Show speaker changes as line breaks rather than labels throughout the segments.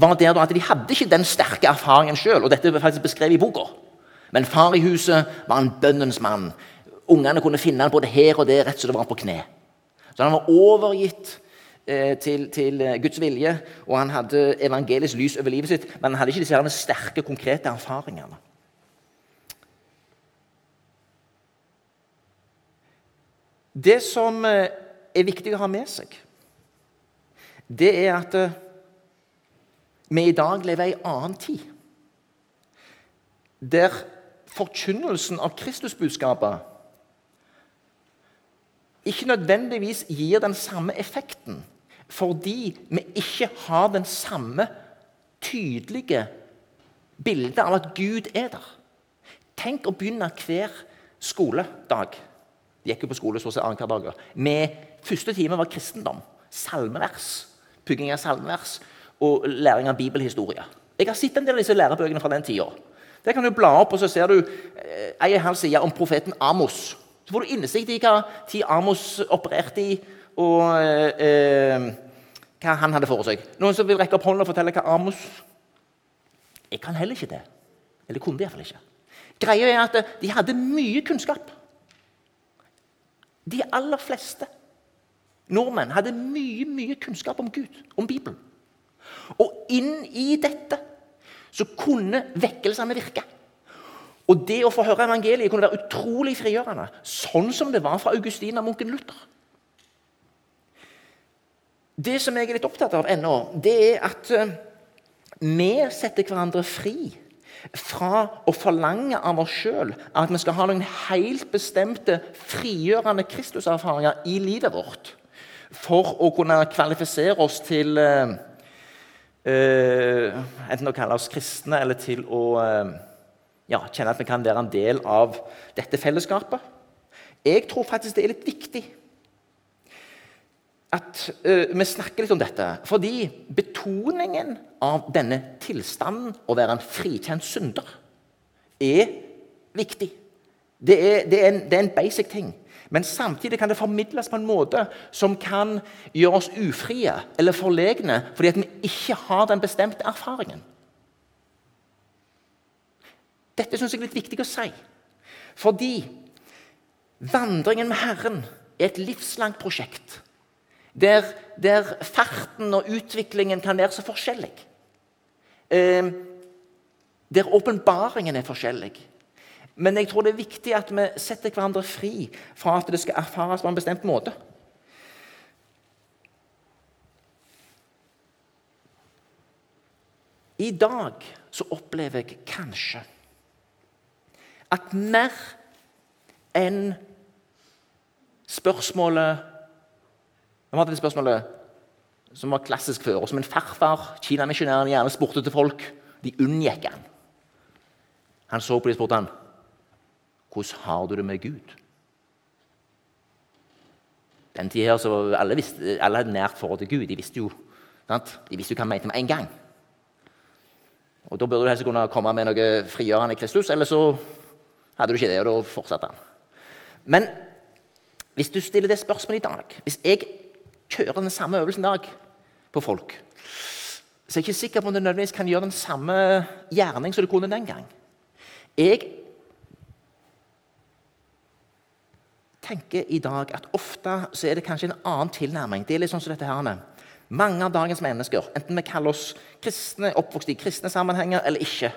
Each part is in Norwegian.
var der at de hadde ikke den sterke erfaringen sjøl. Dette er faktisk beskrevet i boka. Men far i huset var en bønnens mann. Ungene kunne finne han både her og der, rett som det var på kne. Så han var overgitt eh, til, til, Guds vilje, og han hadde evangelisk lys over livet sitt, men han hadde ikke disse sterke, konkrete erfaringene. Det som eh, er viktig å ha med seg, det er at eh, vi i dag lever i en annen tid. Der forkynnelsen av Kristusbudskapet ikke nødvendigvis gir den samme effekten fordi vi ikke har den samme tydelige bildet av at Gud er der. Tenk å begynne hver skoledag de gikk jo på skole så å si annenhver dag. Med første time var kristendom, salmevers, pugging av salmevers og læring av bibelhistorie. Jeg har sett en del av disse lærebøkene fra den tida. Der kan du bla opp, og så ser du eh, ei halv side om profeten Amos. Så får du innsikt i hva tid Amos opererte i, og eh, eh, hva han hadde for seg. Noen som vil rekke opp hånda og fortelle hva Amos Jeg kan heller ikke det. Eller kunne det iallfall ikke. Greia er at de hadde mye kunnskap. De aller fleste nordmenn hadde mye mye kunnskap om Gud, om Bibelen. Og inn i dette så kunne vekkelsene virke. Og det å få høre evangeliet kunne være utrolig frigjørende, sånn som det var fra Augustina-munken Luther. Det som jeg er litt opptatt av ennå, det er at eh, vi setter hverandre fri fra å forlange av oss sjøl at vi skal ha noen helt bestemte, frigjørende Kristuserfaringer i livet vårt for å kunne kvalifisere oss til uh, enten å kalle oss kristne eller til å uh, ja, kjenne at vi kan være en del av dette fellesskapet. Jeg tror faktisk det er litt viktig at uh, vi snakker litt om dette. Fordi betoningen av denne tilstanden, å være en frikjent synder, er viktig. Det er, det er, en, det er en, basic ting. Men samtidig kan det formidles på en måte som kan gjøre oss ufrie eller forlegne fordi at vi ikke har den bestemte erfaringen. Dette syns jeg er litt viktig å si. Fordi vandringen med Herren er et livslangt prosjekt. Der, der, farten og utviklingen kan være så forskjellig. Eh, der åpenbaringen er forskjellig. Men jeg tror det er viktig at vi setter hverandre fri fra at det skal erfares på en bestemt måte. I dag så opplever jeg kanskje at mer enn spørsmålet vi hadde det spørsmålet som var klassisk før, og som en farfar, kinamisjonæren, gjerne spurte til folk. De unngikk han. Han så på dem og spurte han, 'Hvordan har du det med Gud?' Den tida så alle, visste, alle hadde nært forhold til Gud. De visste jo, sant? De visste jo hva han mente med en gang. Og Da burde du helst kunne komme med noe frigjørende Kristus, eller så hadde du ikke det, og da fortsatte han. Men hvis du stiller det spørsmålet i dag Hvis jeg kjører den samme øvelsen i dag på folk, så er jeg ikke sikker på om du nødvendigvis kan gjøre den samme gjerning som du kunne den gang. Jeg tenker i dag at ofte så er det kanskje en annen tilnærming. Det er litt sånn som dette her. Mange av dagens mennesker, enten vi kaller oss kristne, oppvokst i kristne sammenhenger eller ikke,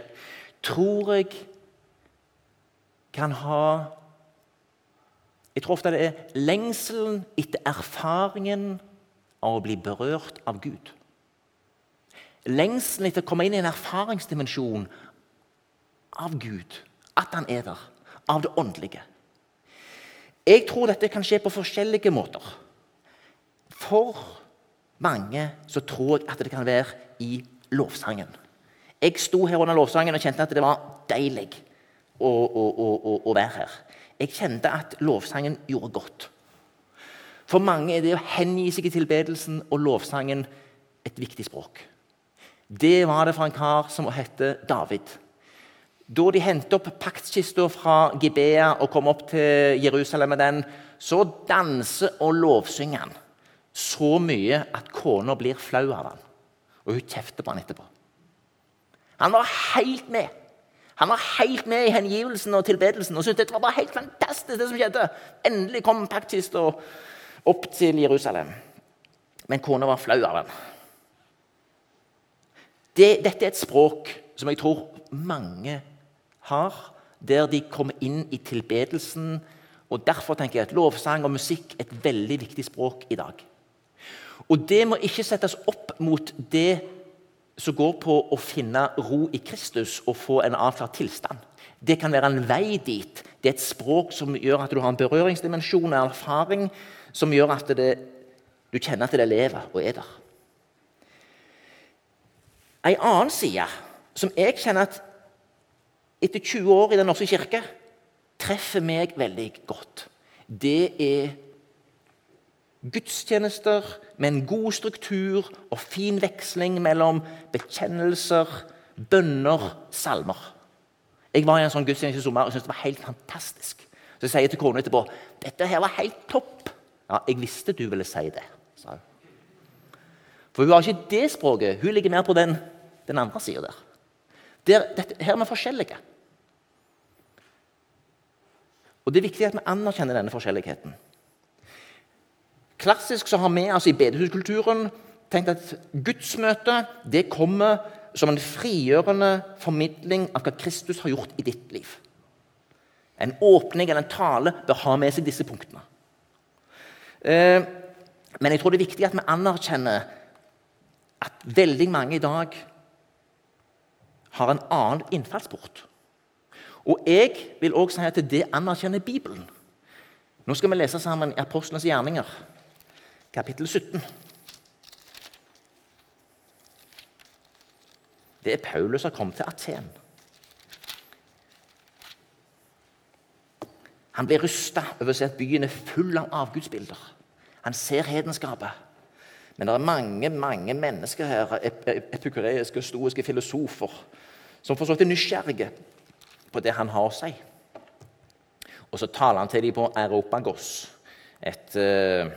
tror jeg kan ha jeg tror ofte det er lengselen etter erfaringen av å bli berørt av Gud. Lengselen etter å komme inn i en erfaringsdimensjon av Gud. At han er der. Av det åndelige. Jeg tror dette kan skje på forskjellige måter. For mange så tror jeg at det kan være i lovsangen. Jeg sto her under lovsangen og kjente at det var deilig å, å, å, å være her. Jeg kjente at lovsangen gjorde godt. For mange er det å hengi seg i tilbedelsen og lovsangen et viktig språk. Det var det for en kar som het David. Da de hentet opp paktkista fra Gibea og kom opp til Jerusalem med den, så danser og lovsynger han så mye at kona blir flau av han. Og hun kjefter på han etterpå. Han var helt med. Han var helt med i hengivelsen og tilbedelsen og syntes det var bare helt fantastisk. det som skjedde. Endelig kom paktkista opp til Jerusalem. Men kona var flau av han. Det, dette er et språk som jeg tror mange har, der de kommer inn i tilbedelsen. og Derfor tenker jeg at lovsang og musikk er et veldig viktig språk i dag. Og det må ikke settes opp mot det som går på å finne ro i Kristus og få en avklart tilstand. Det kan være en vei dit. Det er et språk som gjør at du har en berøringsdimensjon og erfaring som gjør at det, du kjenner at det lever og er der. En annen side som jeg kjenner at etter 20 år i Den norske kirke treffer meg veldig godt, det er gudstjenester med en god struktur og fin veksling mellom bekjennelser, bønner, salmer. Jeg var i en sånn gudstjeneste i sommer og syntes det var helt fantastisk. Så jeg sier til kona etterpå dette her var helt topp. Ja, jeg visste du ville si det, sa hun. For hun har ikke det språket. Hun ligger mer på den, den andre sida der. der dette, her er vi forskjellige. Og Det er viktig at vi anerkjenner denne forskjelligheten. Klassisk så har vi altså i bedehuskulturen tenkt at gudsmøtet det kommer som en frigjørende formidling av hva Kristus har gjort i ditt liv. En åpning eller en tale bør ha med seg disse punktene. Eh, men jeg tror det er viktig at vi anerkjenner at veldig mange i dag har en annen innfallsport. Og jeg vil også si at det anerkjenner Bibelen. Nå skal vi lese sammen i Apostlenes gjerninger kapittel 17. Det er Paulus som kom til Aten. Han blir rysta over å se at byen er full av avgudsbilder. Han ser hedenskapet. Men det er mange mange mennesker her, epikureiske og stoiske filosofer, som for så vidt er nysgjerrige på det han har å si. Og så taler han til dem på Europagos, et uh,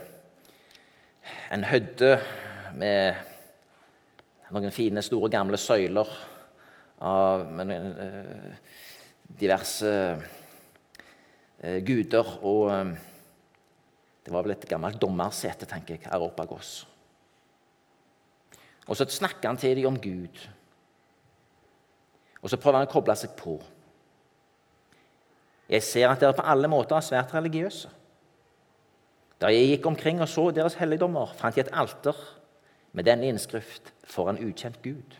en hødde med noen fine, store, gamle søyler av uh, diverse uh, guder. Og det var vel et gammelt dommersete, tenker jeg, Aropagos. Og så snakker han til dem om Gud. Og så prøver han å koble seg på. Jeg ser at dere på alle måter er svært religiøse. Da jeg gikk omkring og så deres helligdommer, fant jeg et alter med denne innskrift for en ukjent Gud.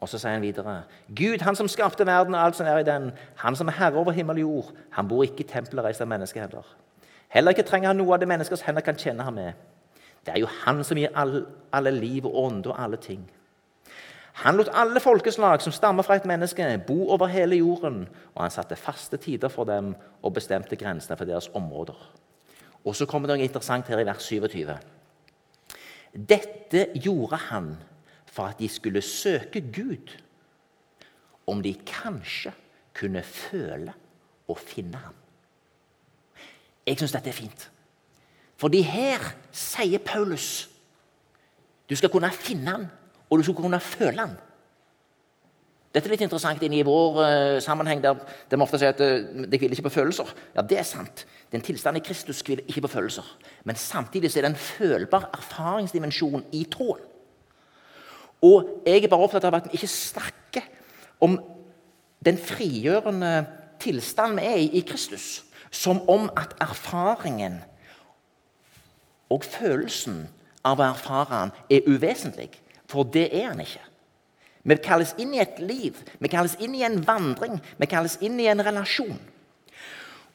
Og så sier han videre.: Gud, han som skapte verden og alt som er i den, han som er herre over himmel og jord, han bor ikke i tempelet reist av menneskehender. Heller ikke trenger han noe av det menneskers hender kan tjene ham med. Det er jo han som gir alle, alle liv og ånde og alle ting. Han lot alle folkeslag som stammer fra et menneske, bo over hele jorden, og han satte faste tider for dem og bestemte grensene for deres områder. Og så kommer det noe interessant her i vers 27. Dette gjorde han for at de skulle søke Gud, om de kanskje kunne føle og finne ham. Jeg syns dette er fint. Fordi her sier Paulus du skal kunne finne ham og du skulle kunne føle den. Dette er litt interessant inn i vår uh, sammenheng, der, vi ofte sier at uh, det hviler ikke på følelser. Ja, det er sant. Den tilstanden i Kristus hviler ikke på følelser. Men samtidig er det en følbar erfaringsdimensjon i troen. Og jeg er bare opptatt av at vi ikke snakker om den frigjørende tilstanden vi er i i Kristus, som om at erfaringen og følelsen av å erfare den er uvesentlig. For det er han ikke. Vi kalles inn i et liv, vi kalles inn i en vandring, vi kalles inn i en relasjon.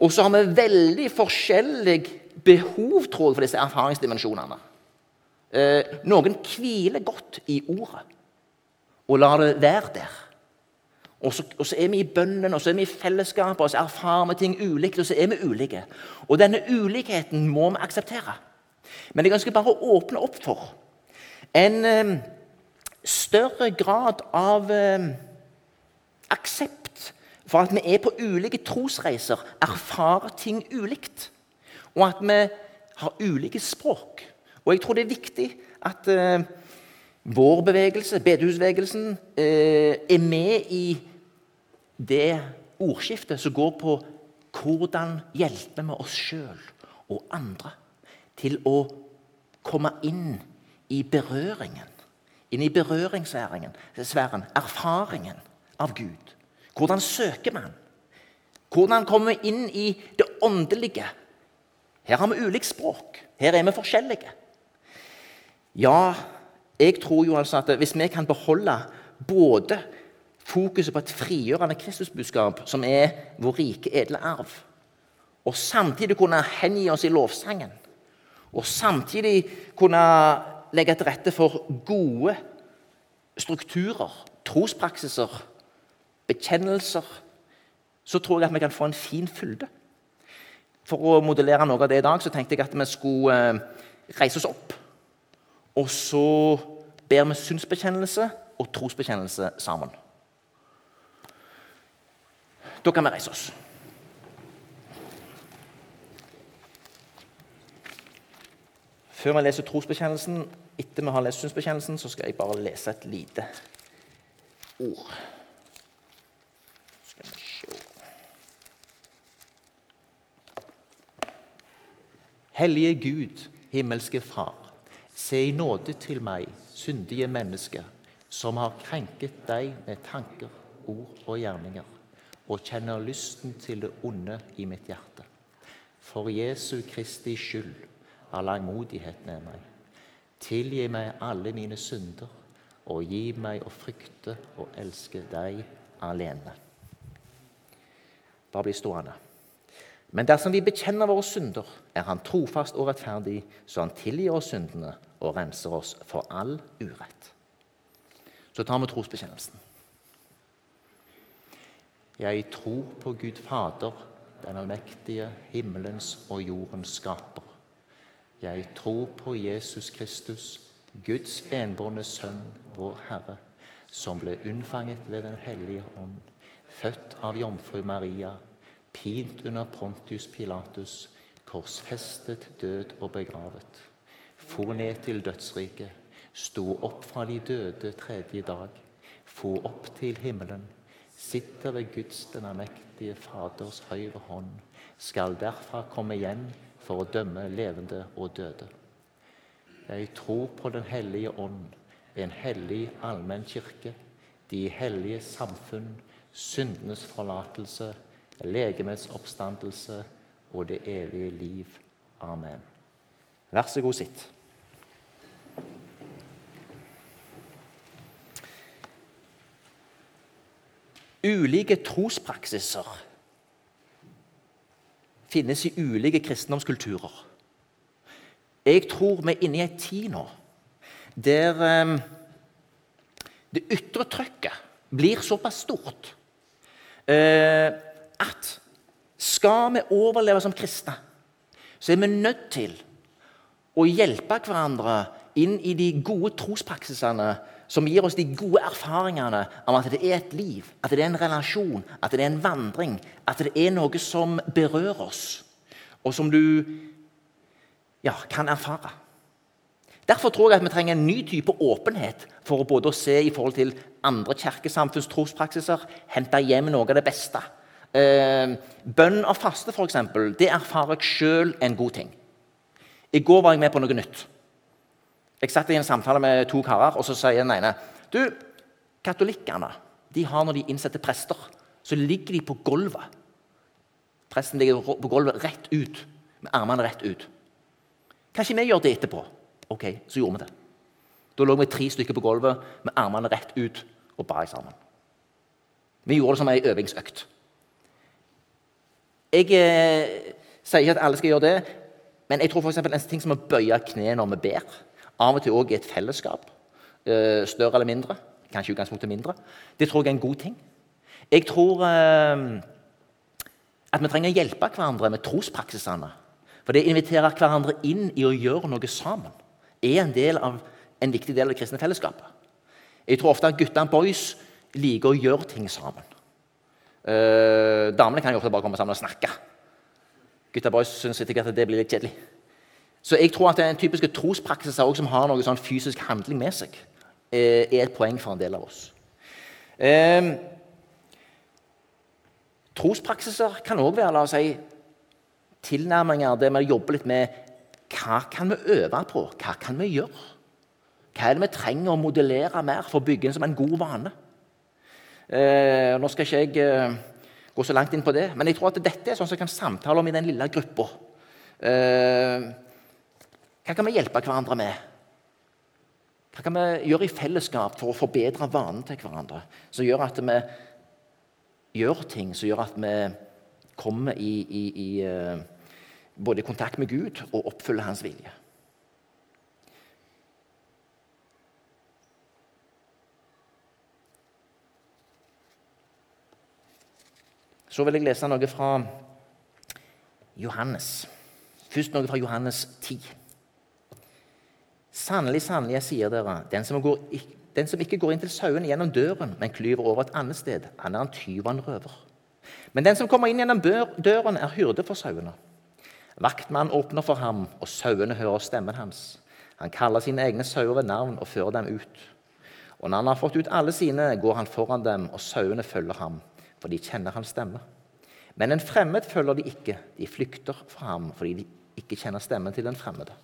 Og så har vi veldig forskjellig behov tror jeg, for disse erfaringsdimensjonene. Eh, noen hviler godt i ordet og lar det være der. Og så, og så, er vi i bønnen, og så er vi i fellesskapet, og så erfarer vi ting ulikt, og så er vi ulike. Og denne ulikheten må vi akseptere. Men jeg ønsker bare å åpne opp for en eh, større grad av eh, aksept for at vi er på ulike trosreiser, erfarer ting ulikt. Og at vi har ulike språk. Og jeg tror det er viktig at eh, vår bevegelse, bedehusbevegelsen, eh, er med i det ordskiftet som går på hvordan hjelper vi oss sjøl og andre til å komme inn i berøringen. Inn i berøringssfæren, erfaringen av Gud. Hvordan søker man? Hvordan kommer vi inn i det åndelige? Her har vi ulikt språk. Her er vi forskjellige. Ja, jeg tror jo altså at hvis vi kan beholde både fokuset på et frigjørende Kristusbudskap, som er vår rike, edle arv, og samtidig kunne hengi oss i lovsangen, og samtidig kunne legge til rette for gode strukturer, trospraksiser, bekjennelser, så tror jeg at vi kan få en fin fylde. For å modellere noe av det i dag så tenkte jeg at vi skulle eh, reise oss opp. Og så ber vi synsbekjennelse og trosbekjennelse sammen. Da kan vi reise oss. Før vi leser trosbekjennelsen, etter vi har lest synsbekjennelsen, så skal jeg bare lese et lite ord. Skal vi se Hellige Gud, himmelske Far. Se i nåde til meg, syndige menneske, som har krenket deg med tanker, ord og gjerninger, og kjenner lysten til det onde i mitt hjerte. For Jesu Kristi skyld, ha langmodighet med meg. Tilgi meg alle mine synder, og gi meg å frykte og elske deg alene. Bare bli stående. Men dersom vi bekjenner våre synder, er Han trofast og rettferdig, så Han tilgir oss syndene og renser oss for all urett. Så tar vi trosbekjennelsen. Jeg tror på Gud Fader, den allmektige, himmelens og jordens skaper. Jeg tror på Jesus Kristus, Guds enbårne Sønn, vår Herre, som ble unnfanget ved Den hellige ånd, født av jomfru Maria pint under Pontius Pilatus, korsfestet, død og begravet. For ned til dødsriket, sto opp fra de døde tredje dag, for opp til himmelen, sitter ved Guds den allmektige Faders høyre hånd, skal derfra komme igjen for å dømme levende og døde. Jeg tror på Den hellige ånd, en hellig allmenn kirke, de hellige samfunn, syndenes forlatelse, legemets oppstandelse og det evige liv. Amen. Vær så god, sitt. Ulike trospraksiser finnes i ulike kristendomskulturer. Jeg tror vi er inne i en tid nå der um, det ytre trykket blir såpass stort uh, at skal vi overleve som kristne, så er vi nødt til å hjelpe hverandre inn i de gode trospraksisene som gir oss de gode erfaringene om at det er et liv, at det er en relasjon, at det er en vandring, at det er noe som berører oss, og som du ja, kan erfare. Derfor tror jeg at vi trenger en ny type åpenhet for å både se i forhold til andre kirkesamfunns trospraksiser, hente hjem noe av det beste Eh, bønn og faste, f.eks., det erfarer jeg sjøl en god ting. I går var jeg med på noe nytt. Jeg satt i en samtale med to karer, og så sier den ene Du, katolikkene de har når de innsetter prester, så ligger de på gulvet. Presten ligger på gulvet rett ut, med armene rett ut. Kan ikke vi gjøre det etterpå? Ok, så gjorde vi det. Da lå vi tre stykker på gulvet med armene rett ut og bar sammen. Vi gjorde det som ei øvingsøkt. Jeg eh, sier ikke at alle skal gjøre det, men jeg tror for en ting som å bøye kne når vi ber, av og til òg i et fellesskap, eh, større eller mindre, kanskje i utgangspunktet mindre, det tror jeg er en god ting. Jeg tror eh, at vi trenger å hjelpe hverandre med trospraksisene. For det inviterer hverandre inn i å gjøre noe sammen. er en, del av, en viktig del av det kristne fellesskapet. Jeg tror ofte at guttene boys liker å gjøre ting sammen. Eh, damene kan jo ofte bare komme sammen og snakke. Gutta boys syns sikkert at det blir litt kjedelig. Så jeg tror at den typiske trospraksiser som har noe sånn fysisk handling med seg, eh, er et poeng for en del av oss. Eh, trospraksiser kan òg være la oss si, tilnærminger der vi jobber litt med hva kan vi øve på, hva kan vi gjøre? Hva er det vi trenger å modellere mer for å bygge den som en god vane? Eh, nå skal ikke jeg eh, gå så langt inn på det, men jeg tror at dette er sånn som vi kan samtale om i den lille gruppa. Eh, hva kan vi hjelpe hverandre med? Hva kan vi gjøre i fellesskap for å forbedre vanen til hverandre? Som gjør at vi gjør ting som gjør at vi kommer i, i, i uh, både kontakt med Gud og oppfyller Hans vilje. Så vil jeg lese noe fra Johannes. Først noe fra Johannes 10. Sannelig, sannelig, jeg sier dere, den som, går, den som ikke går inn til sauene gjennom døren, men klyver over et annet sted, han er en tyv og en røver. Men den som kommer inn gjennom døren, er hyrde for sauene. Vaktmannen åpner for ham, og sauene hører stemmen hans. Han kaller sine egne sauer ved navn og fører dem ut. Og når han har fått ut alle sine, går han foran dem, og sauene følger ham, for de kjenner hans stemme. Men en fremmed følger de ikke, de flykter fra ham fordi de ikke kjenner stemmen til den fremmede.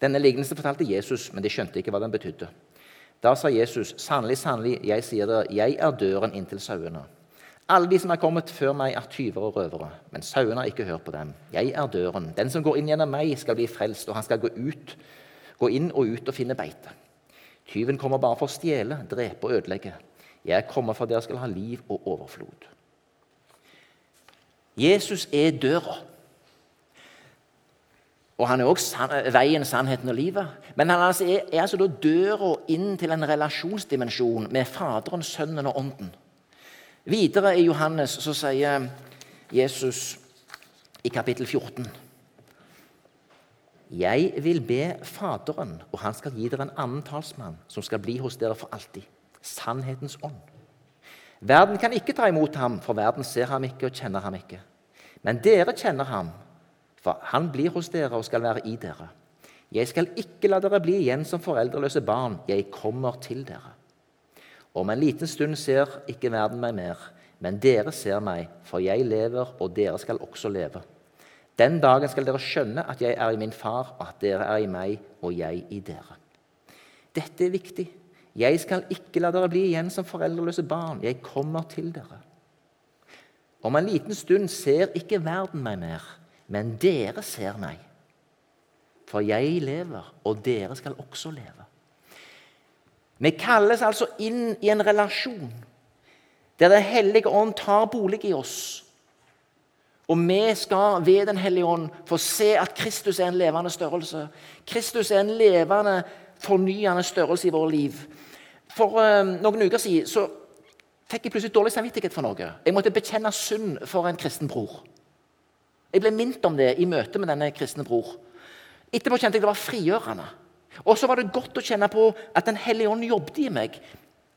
Denne lignelsen fortalte Jesus, men de skjønte ikke hva den betydde. Da sa Jesus, 'Sannelig, sannelig, jeg sier dere, jeg er døren inn til sauene.' Alle de som er kommet før meg, er tyver og røvere, men sauene har ikke hørt på dem. Jeg er døren. Den som går inn gjennom meg, skal bli frelst, og han skal gå, ut, gå inn og ut og finne beite. Tyven kommer bare for å stjele, drepe og ødelegge. Jeg kommer for dere skal ha liv og overflod. Jesus er døra. Og han er også veien, sannheten og livet. Men han altså er, er altså døra inn til en relasjonsdimensjon med Faderen, Sønnen og Ånden. Videre i Johannes så sier Jesus i kapittel 14 Jeg vil be Faderen, og han skal gi dere en annen talsmann, som skal bli hos dere for alltid. Sannhetens ånd. Verden kan ikke ta imot ham, for verden ser ham ikke og kjenner ham ikke. Men dere kjenner ham for han blir hos dere og skal være i dere. Jeg skal ikke la dere bli igjen som foreldreløse barn. Jeg kommer til dere. Om en liten stund ser ikke verden meg mer, men dere ser meg, for jeg lever, og dere skal også leve. Den dagen skal dere skjønne at jeg er i min far, og at dere er i meg, og jeg i dere. Dette er viktig. Jeg skal ikke la dere bli igjen som foreldreløse barn. Jeg kommer til dere. Om en liten stund ser ikke verden meg mer, men dere ser meg. For jeg lever, og dere skal også leve. Vi kalles altså inn i en relasjon der Den hellige ånd tar bolig i oss. Og vi skal ved Den hellige ånd få se at Kristus er en levende størrelse. Kristus er en levende, fornyende størrelse i vårt liv. For uh, noen uker siden så fikk jeg plutselig dårlig samvittighet for noe. Jeg måtte bekjenne synd for en kristen bror. Jeg ble minnet om det i møte med denne kristne bror. Etterpå kjente jeg det var frigjørende. Og så var det godt å kjenne på at Den hellige ånd jobbet i meg,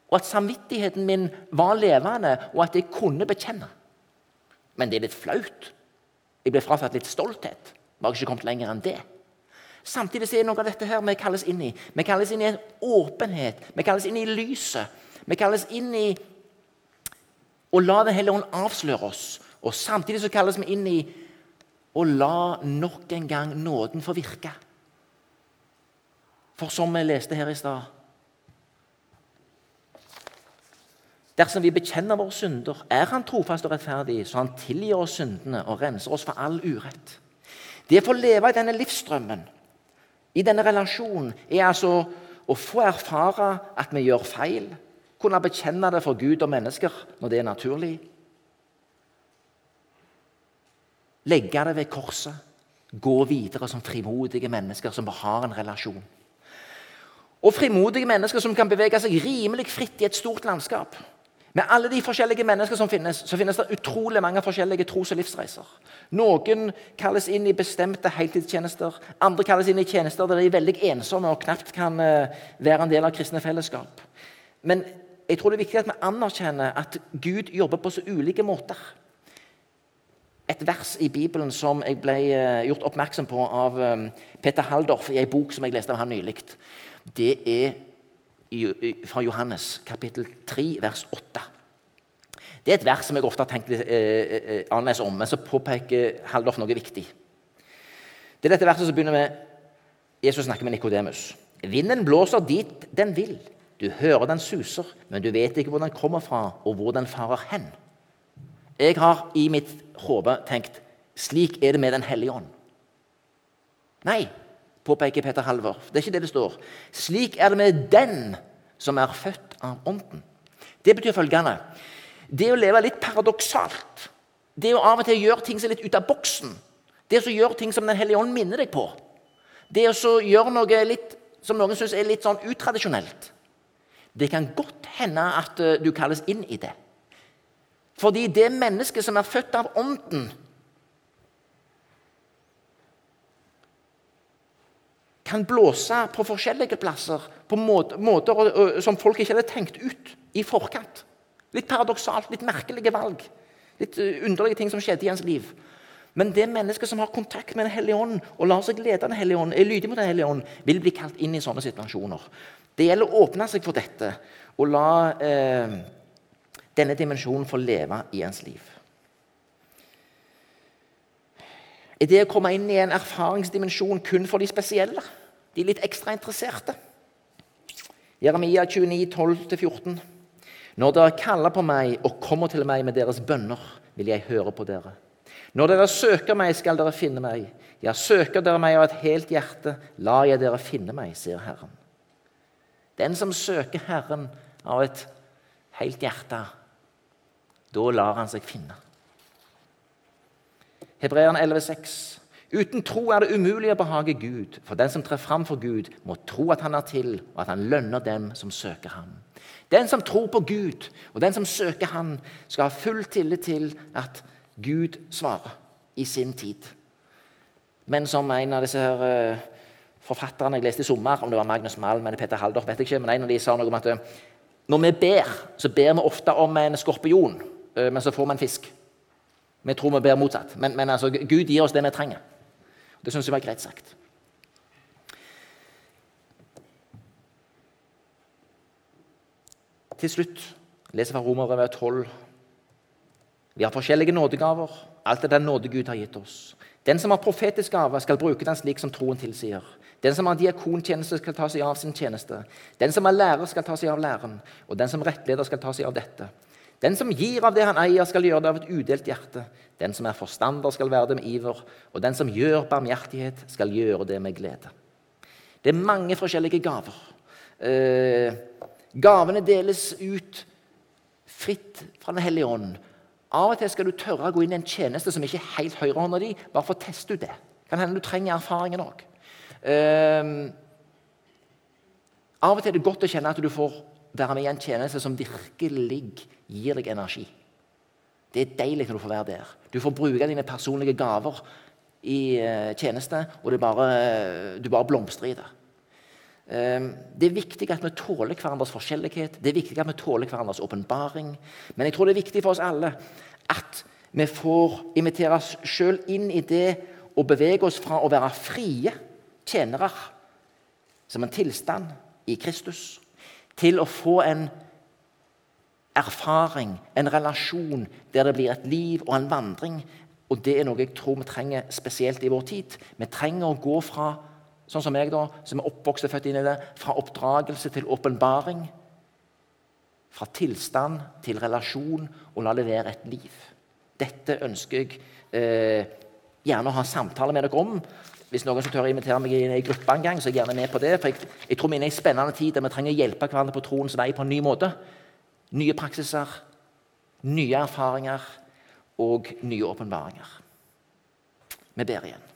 og at samvittigheten min var levende, og at jeg kunne bekjenne. Men det er litt flaut. Jeg ble fratatt litt stolthet. Vi har ikke kommet lenger enn det. Samtidig er det noe av dette her vi kalles inn i. Vi kalles inn i en åpenhet. Vi kalles inn i lyset. Vi kalles inn i å la Den hellige ånd avsløre oss. Og samtidig så kalles vi inn i og la nok en gang nåden få virke. For som vi leste her i stad Dersom vi bekjenner våre synder, er Han trofast og rettferdig, så Han tilgir oss syndene og renser oss for all urett. Det å få leve i denne livsstrømmen, i denne relasjonen, er altså å få erfare at vi gjør feil, kunne bekjenne det for Gud og mennesker når det er naturlig, Legge det ved korset. Gå videre som frimodige mennesker som har en relasjon. Og frimodige mennesker som kan bevege seg rimelig fritt i et stort landskap. Med alle de forskjellige mennesker som finnes, så finnes det utrolig mange forskjellige tros- og livsreiser. Noen kalles inn i bestemte heltidstjenester. Andre kalles inn i tjenester der de er veldig ensomme og knapt kan eh, være en del av kristne fellesskap. Men jeg tror det er viktig at vi anerkjenner at Gud jobber på så ulike måter. Et vers i Bibelen som jeg ble eh, gjort oppmerksom på av eh, Peter Haldorf i en bok som jeg leste av ham nylig. Det er fra Johannes kapittel 3, vers 8. Det er et vers som jeg ofte har tenkt litt eh, annerledes om, men så påpeker Haldorf noe viktig. Det er dette verset som begynner med Jesus snakker med Nikodemus. Vinden blåser dit den vil. Du hører den suser, men du vet ikke hvor den kommer fra, og hvor den farer hen. Jeg har i mitt hode tenkt slik er det med Den hellige ånd. Nei, påpeker Peter Halvor. Det er ikke det det står. Slik er det med den som er født av Ånden. Det betyr følgende Det å leve litt paradoksalt, det å av og til gjøre ting som er litt ut av boksen, det å gjøre ting som Den hellige ånd minner deg på, det å gjøre noe litt, som noen syns er litt sånn utradisjonelt Det kan godt hende at eh, du kalles inn i det. Fordi det mennesket som er født av Ånden Kan blåse på forskjellige plasser på måter, som folk ikke hadde tenkt ut i forkant. Litt paradoksalt, litt merkelige valg. Litt eh, underlige ting som skjedde i hans liv. Men det mennesket som har kontakt med Den hellige ånd, og lar seg lede Den hellige ånd, er lydig mot Den hellige ånd, vil bli kalt inn i sånne situasjoner. Det gjelder å åpne seg for dette og la eh, denne dimensjonen får leve i ens liv. Er det å komme inn i en erfaringsdimensjon kun for de spesielle? De litt ekstra interesserte? Jeremia 29, 12-14. Når dere kaller på meg og kommer til meg med deres bønner, vil jeg høre på dere. Når dere søker meg, skal dere finne meg. Ja, søker dere meg av et helt hjerte, la jeg dere finne meg, sier Herren. Den som søker Herren av et helt hjerte, da lar han seg finne. Hebreerne 11,6. Uten tro er det umulig å behage Gud, for den som trer fram for Gud, må tro at han er til, og at han lønner dem som søker ham. Den som tror på Gud, og den som søker ham, skal ha full tillit til at Gud svarer i sin tid. Men som en av disse her, uh, forfatterne jeg leste i sommer, om det var Magnus Malm eller Peter Haldorf, vet jeg ikke, men en av de sa noe om at uh, når vi ber, så ber vi ofte om en skorpion Eh, men så får vi en fisk. Vi tror vi ber motsatt. Men, men altså, Gud gir oss det vi trenger. Det syns jeg var greit sagt. Til slutt leser fra Romerbrevet 12. Vi har forskjellige nådegaver. Alt er den nåde Gud har gitt oss. Den som har profetisk gave, skal bruke den slik som troen tilsier. Den som har diakontjeneste, skal ta seg av sin tjeneste. Den som er lærer, skal ta seg av læren. Og den som rettleder, skal ta seg av dette. Den som gir av det han eier, skal gjøre det av et udelt hjerte. Den som er forstander, skal være det med iver. Og den som gjør barmhjertighet, skal gjøre det med glede. Det er mange forskjellige gaver. Eh, gavene deles ut fritt fra Den hellige ånd. Av og til skal du tørre å gå inn i en tjeneste som ikke er helt høyrehånda di, bare for å teste ut det. Kan hende du trenger erfaringen òg. Eh, av og til er det godt å kjenne at du får være med i en tjeneste som virkelig gir deg energi. Det er deilig når du får være der. Du får bruke dine personlige gaver i uh, tjeneste, og bare, du bare blomstrer i det. Um, det er viktig at vi tåler hverandres forskjellighet, det er viktig at vi tåler hverandres åpenbaring. Men jeg tror det er viktig for oss alle at vi får invitere oss sjøl inn i det og bevege oss fra å være frie tjenere som en tilstand i Kristus, til å få en erfaring, en relasjon der det blir et liv og en vandring. Og det er noe jeg tror vi trenger spesielt i vår tid. Vi trenger å gå fra sånn som jeg da, som er oppvokst og født inn i det, fra oppdragelse til åpenbaring. Fra tilstand til relasjon, og la det være et liv. Dette ønsker jeg eh, gjerne å ha samtale med dere om. Hvis noen som tør å invitere meg i en gruppe en gang, så er jeg gjerne med på det. For jeg, jeg tror vi er i en spennende tid der vi trenger å hjelpe hverandre på troens vei på en ny måte nye praksiser, nye erfaringer og nye åpenbaringer. Vi ber igjen.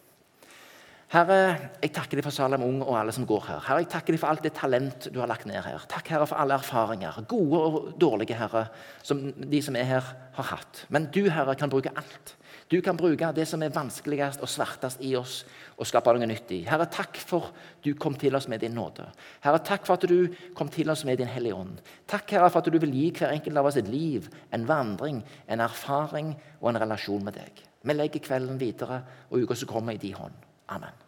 Herre, jeg takker deg for Salem Ung og alle som går her. Herre, jeg takker deg for alt det talent du har lagt ned her. Takk, Herre, for alle erfaringer, gode og dårlige, Herre, som de som er her, har hatt. Men du, Herre, kan bruke alt. Du kan bruke det som er vanskeligst og svartest i oss, og skape noe nytt i. Herre, takk for du kom til oss med din nåde. Herre, takk for at du kom til oss med din Hellige Ånd. Takk, Herre, for at du vil gi hver enkelt av oss et liv, en vandring, en erfaring og en relasjon med deg. Vi legger kvelden videre og uka som kommer, i din hånd. Amen.